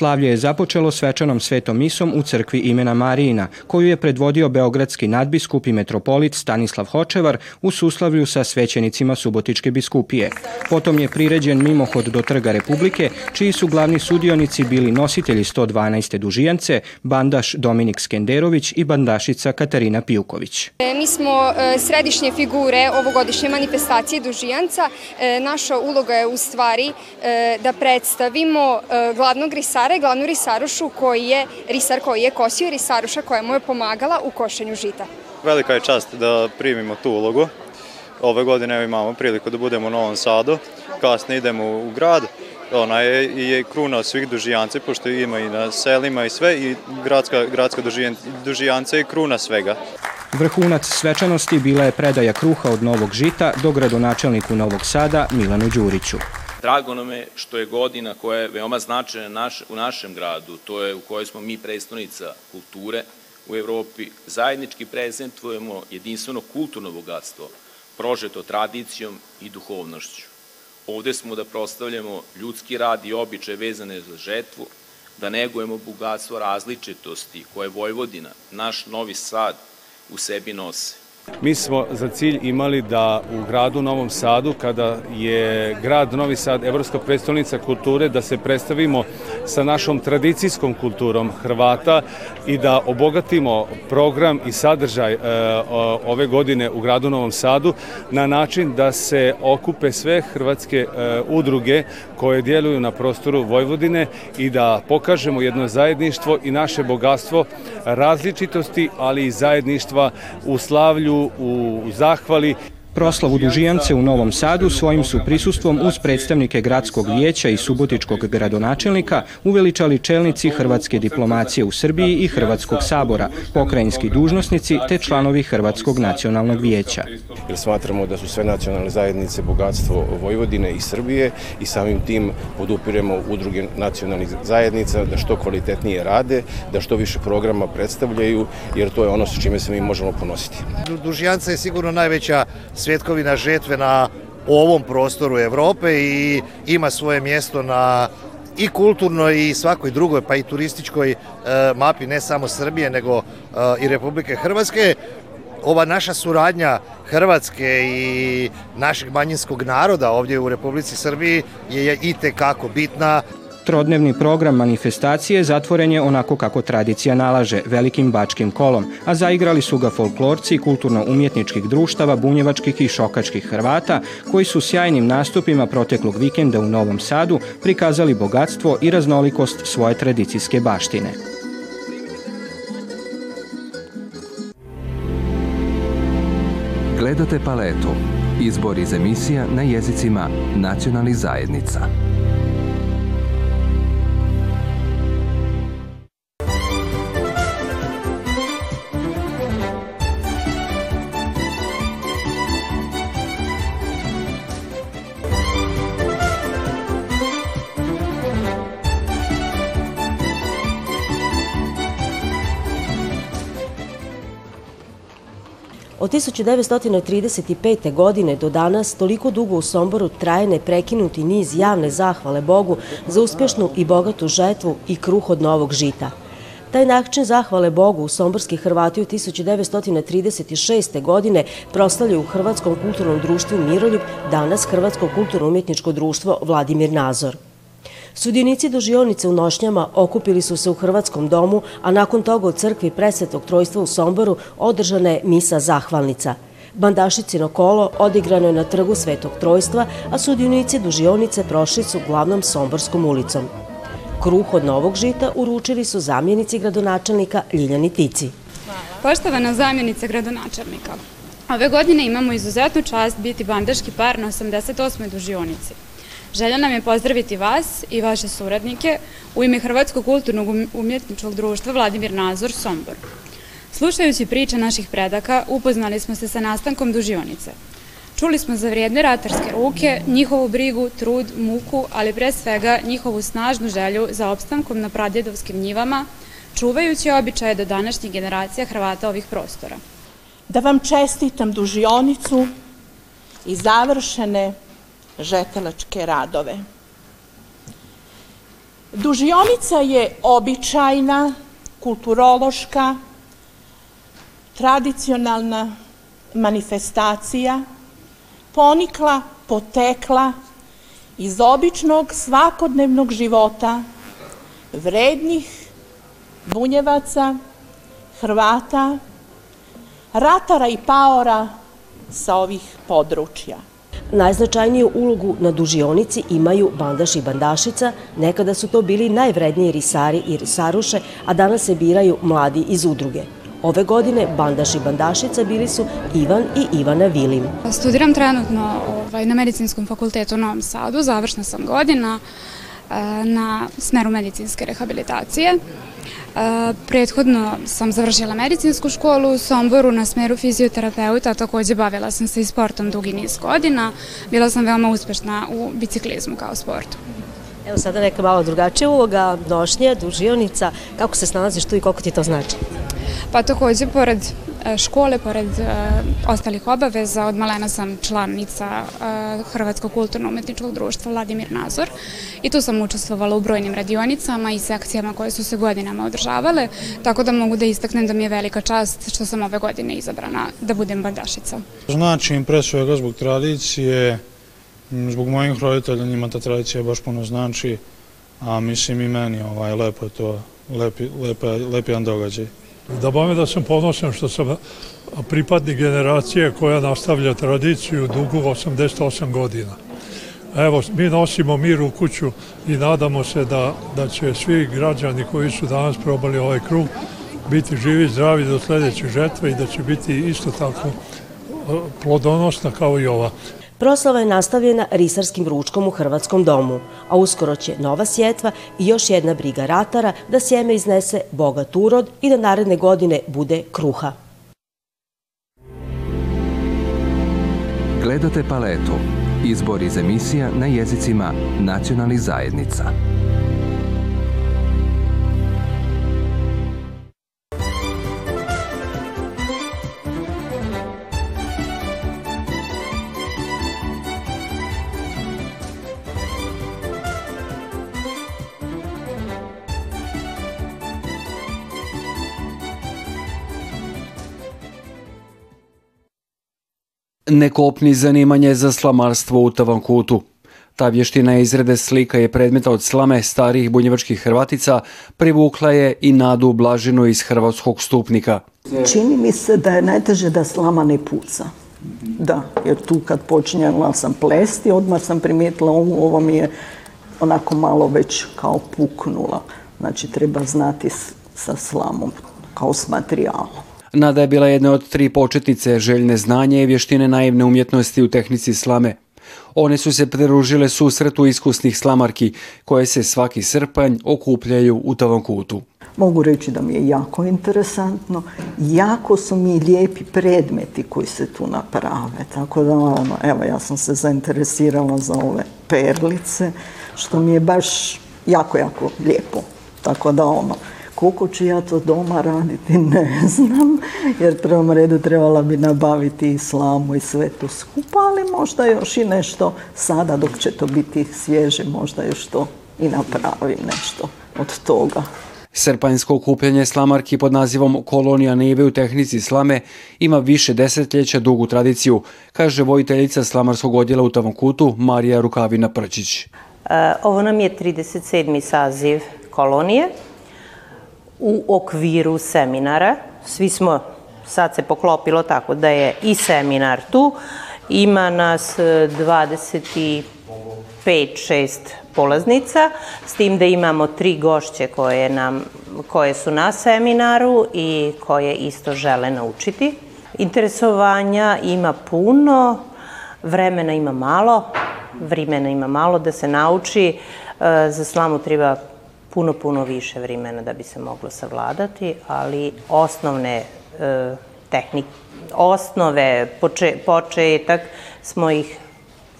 Slavlje je započelo svečanom svetom misom u crkvi imena Marijina, koju je predvodio beogradski nadbiskup i metropolit Stanislav Hočevar u suslavlju sa svećenicima Subotičke biskupije. Potom je priređen mimohod do Trga Republike, čiji su glavni sudionici bili nositelji 112. dužijance, bandaš Dominik Skenderović i bandašica Katarina Pijuković. E, mi smo e, središnje figure ovogodišnje manifestacije dužijanca. E, naša uloga je u stvari da predstavimo glavnog risara Sara je glavnu risarušu koji je, risar koji je kosio i risaruša koja mu je pomagala u košenju žita. Velika je čast da primimo tu ulogu. Ove godine imamo priliku da budemo u Novom Sadu, kasnije idemo u grad, ona je, je kruna svih dužijance, pošto ima i na selima i sve, i gradska, gradska dužijanca je kruna svega. Vrhunac svečanosti bila je predaja kruha od Novog Žita do gradonačelniku Novog Sada Milanu Đuriću. Drago nam je što je godina koja je veoma značajna naš, u našem gradu, to je u kojoj smo mi predstavnica kulture u Evropi, zajednički prezentujemo jedinstveno kulturno bogatstvo, prožeto tradicijom i duhovnošću. Ovde smo da prostavljamo ljudski rad i običaje vezane za žetvu, da negujemo bogatstvo različitosti koje Vojvodina, naš Novi Sad, u sebi nose. Mi smo za cilj imali da u gradu Novom Sadu, kada je grad Novi Sad Evropska predstavnica kulture, da se predstavimo sa našom tradicijskom kulturom Hrvata i da obogatimo program i sadržaj e, ove godine u gradu Novom Sadu na način da se okupe sve hrvatske e, udruge koje djeluju na prostoru Vojvodine i da pokažemo jedno zajedništvo i naše bogatstvo različitosti, ali i zajedništva u slavlju u, zahvali. Proslavu Dužijance u Novom Sadu svojim su prisustvom uz predstavnike gradskog vijeća i subotičkog gradonačelnika uveličali čelnici hrvatske diplomacije u Srbiji i Hrvatskog sabora, pokrajinski dužnosnici te članovi Hrvatskog nacionalnog vijeća. Jer smatramo da su sve nacionalne zajednice bogatstvo Vojvodine i Srbije i samim tim podupiremo udruge nacionalnih zajednica da što kvalitetnije rade, da što više programa predstavljaju, jer to je ono s čime se mi možemo ponositi. Dužijanca je sigurno najveća svjetkovina žetve na ovom prostoru Evrope i ima svoje mjesto na i kulturnoj i svakoj drugoj, pa i turističkoj e, mapi ne samo Srbije, nego e, i Republike Hrvatske. Ova naša suradnja Hrvatske i našeg manjinskog naroda ovdje u Republici Srbiji je i tekako bitna trodnevni program manifestacije zatvoren je onako kako tradicija nalaže, velikim bačkim kolom, a zaigrali su ga folklorci kulturno-umjetničkih društava bunjevačkih i šokačkih Hrvata, koji su sjajnim nastupima proteklog vikenda u Novom Sadu prikazali bogatstvo i raznolikost svoje tradicijske baštine. Gledate paletu. Izbor iz emisija na jezicima nacionalnih zajednica. 1935. godine do danas toliko dugo u Somboru traje neprekinuti niz javne zahvale Bogu za uspešnu i bogatu žetvu i kruh od novog žita. Taj način zahvale Bogu Somborski Hrvati u 1936. godine proslavljaju u Hrvatskom kulturnom društvu Miroljub, danas Hrvatsko kulturno-umjetničko društvo Vladimir Nazor. Sudionici dožionice u Nošnjama okupili su se u Hrvatskom domu, a nakon toga u crkvi presvetog trojstva u Somboru održana je misa Zahvalnica. Bandašicino kolo odigrano je na trgu Svetog trojstva, a sudionici dužionice prošli su glavnom Somborskom ulicom. Kruh od novog žita uručili su zamjenici gradonačelnika Ljiljani Tici. Poštovana zamjenica gradonačelnika, ove godine imamo izuzetnu čast biti bandaški par na 88. dužionici. Želja nam je pozdraviti vas i vaše suradnike u ime Hrvatskog kulturnog um-, umjetničkog društva Vladimir Nazor Sombor. Slušajući priče naših predaka, upoznali smo se sa nastankom dužionice. Čuli smo za vrijedne ratarske ruke, njihovu brigu, trud, muku, ali pre svega njihovu snažnu želju za opstankom na pradjedovskim njivama, čuvajući običaje do današnjih generacija Hrvata ovih prostora. Da vam čestitam dužionicu i završene žetelačke radove. Dužionica je običajna, kulturološka, tradicionalna manifestacija, ponikla, potekla iz običnog svakodnevnog života vrednih bunjevaca, Hrvata, ratara i paora sa ovih područja. Najznačajniju ulogu na dužionici imaju bandaš i bandašica, nekada su to bili najvredniji risari i risaruše, a danas se biraju mladi iz udruge. Ove godine bandaš i bandašica bili su Ivan i Ivana Vilim. Studiram trenutno ovaj, na Medicinskom fakultetu u Novom Sadu, završna sam godina eh, na smeru medicinske rehabilitacije. Prethodno sam završila medicinsku školu u Somboru na smeru fizioterapeuta, takođe bavila sam se i sportom dugi niz godina. Bila sam veoma uspešna u biciklizmu kao sportu. Evo sada neka malo drugačija uloga, nošnje, dužionica, kako se snalaziš tu i koliko ti to znači? Pa takođe, pored E, škole, pored e, ostalih obaveza, od malena sam članica e, Hrvatskog kulturno-umetničkog društva Vladimir Nazor i tu sam učestvovala u brojnim radionicama i sekcijama koje su se godinama održavale, tako da mogu da istaknem da mi je velika čast što sam ove godine izabrana da budem bandašica. Znači im pre svega zbog tradicije, zbog mojih roditelja njima ta tradicija baš puno znači, a mislim i meni, ovaj, lepo je to, lepi, lepa, lepi jedan događaj. Da bome da sam ponosan što sam pripadnik generacije koja nastavlja tradiciju dugu 88 godina. Evo, mi nosimo mir u kuću i nadamo se da, da će svi građani koji su danas probali ovaj krug biti živi zdravi do sledeće žetve i da će biti isto tako e, plodonosna kao i ova. Proslava je nastavljena risarskim ručkom u Hrvatskom domu, a uskoro će nova sjetva i još jedna briga ratara da sjeme iznese bogat urod i da naredne godine bude kruha. Gledate paletu. Izbor iz emisija na jezicima nacionalnih zajednica. ne kopni zanimanje za slamarstvo u Tavankutu. Ta vještina izrede slika je predmeta od slame starih bunjevačkih Hrvatica, privukla je i Nadu Blažinu iz hrvatskog stupnika. Čini mi se da je najteže da slama ne puca. Da, jer tu kad počinjela sam plesti, odmah sam primijetila ovu, ovo mi je onako malo već kao puknula. Znači treba znati sa slamom kao s materijalom. Nada je bila jedna od tri početnice željne znanje i vještine naivne umjetnosti u tehnici slame. One su se preružile susretu iskusnih slamarki koje se svaki srpanj okupljaju u Tavom kutu. Mogu reći da mi je jako interesantno. Jako su mi lijepi predmeti koji se tu naprave. Tako da, ono, evo, ja sam se zainteresirala za ove perlice, što mi je baš jako, jako lijepo. Tako da, ono, koliko ću ja to doma raditi ne znam, jer prvom redu trebala bi nabaviti i slamu i sve to skupa, ali možda još i nešto sada dok će to biti svježe, možda još to i napravim nešto od toga. Srpanjsko kupljenje slamarki pod nazivom Kolonija Neve u tehnici slame ima više desetljeća dugu tradiciju, kaže vojiteljica slamarskog odjela u Tavokutu Marija Rukavina Prčić. E, ovo nam je 37. saziv kolonije u okviru seminara. Svi smo, sad se poklopilo tako da je i seminar tu. Ima nas 25-6 e, polaznica, s tim da imamo tri gošće koje, nam, koje su na seminaru i koje isto žele naučiti. Interesovanja ima puno, vremena ima malo, vremena ima malo da se nauči. E, za slamu treba puno, puno više vremena da bi se moglo savladati, ali osnovne e, tehnik, osnove, poče, početak smo ih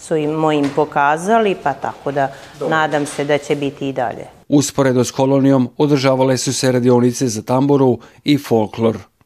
su im mojim pokazali, pa tako da Dobre. nadam se da će biti i dalje. Usporedo s kolonijom održavale su se radionice za tamburu i folklor.